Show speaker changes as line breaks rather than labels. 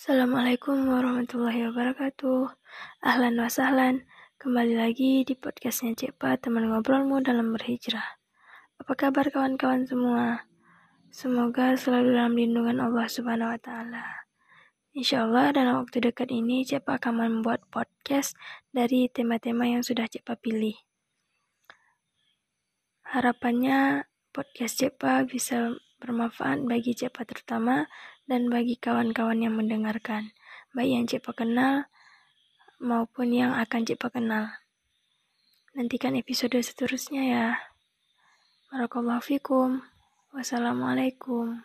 Assalamualaikum warahmatullahi wabarakatuh. Ahlan wa sahlan. Kembali lagi di podcastnya Cepa, teman ngobrolmu dalam berhijrah. Apa kabar kawan-kawan semua? Semoga selalu dalam lindungan Allah Subhanahu wa taala. Insya Allah dalam waktu dekat ini Cepa akan membuat podcast dari tema-tema yang sudah Cepa pilih. Harapannya podcast Cepa bisa bermanfaat bagi Cepa terutama dan bagi kawan-kawan yang mendengarkan, baik yang Cepa kenal maupun yang akan Cepa kenal. Nantikan episode seterusnya ya. Barakallahu fikum. Wassalamualaikum.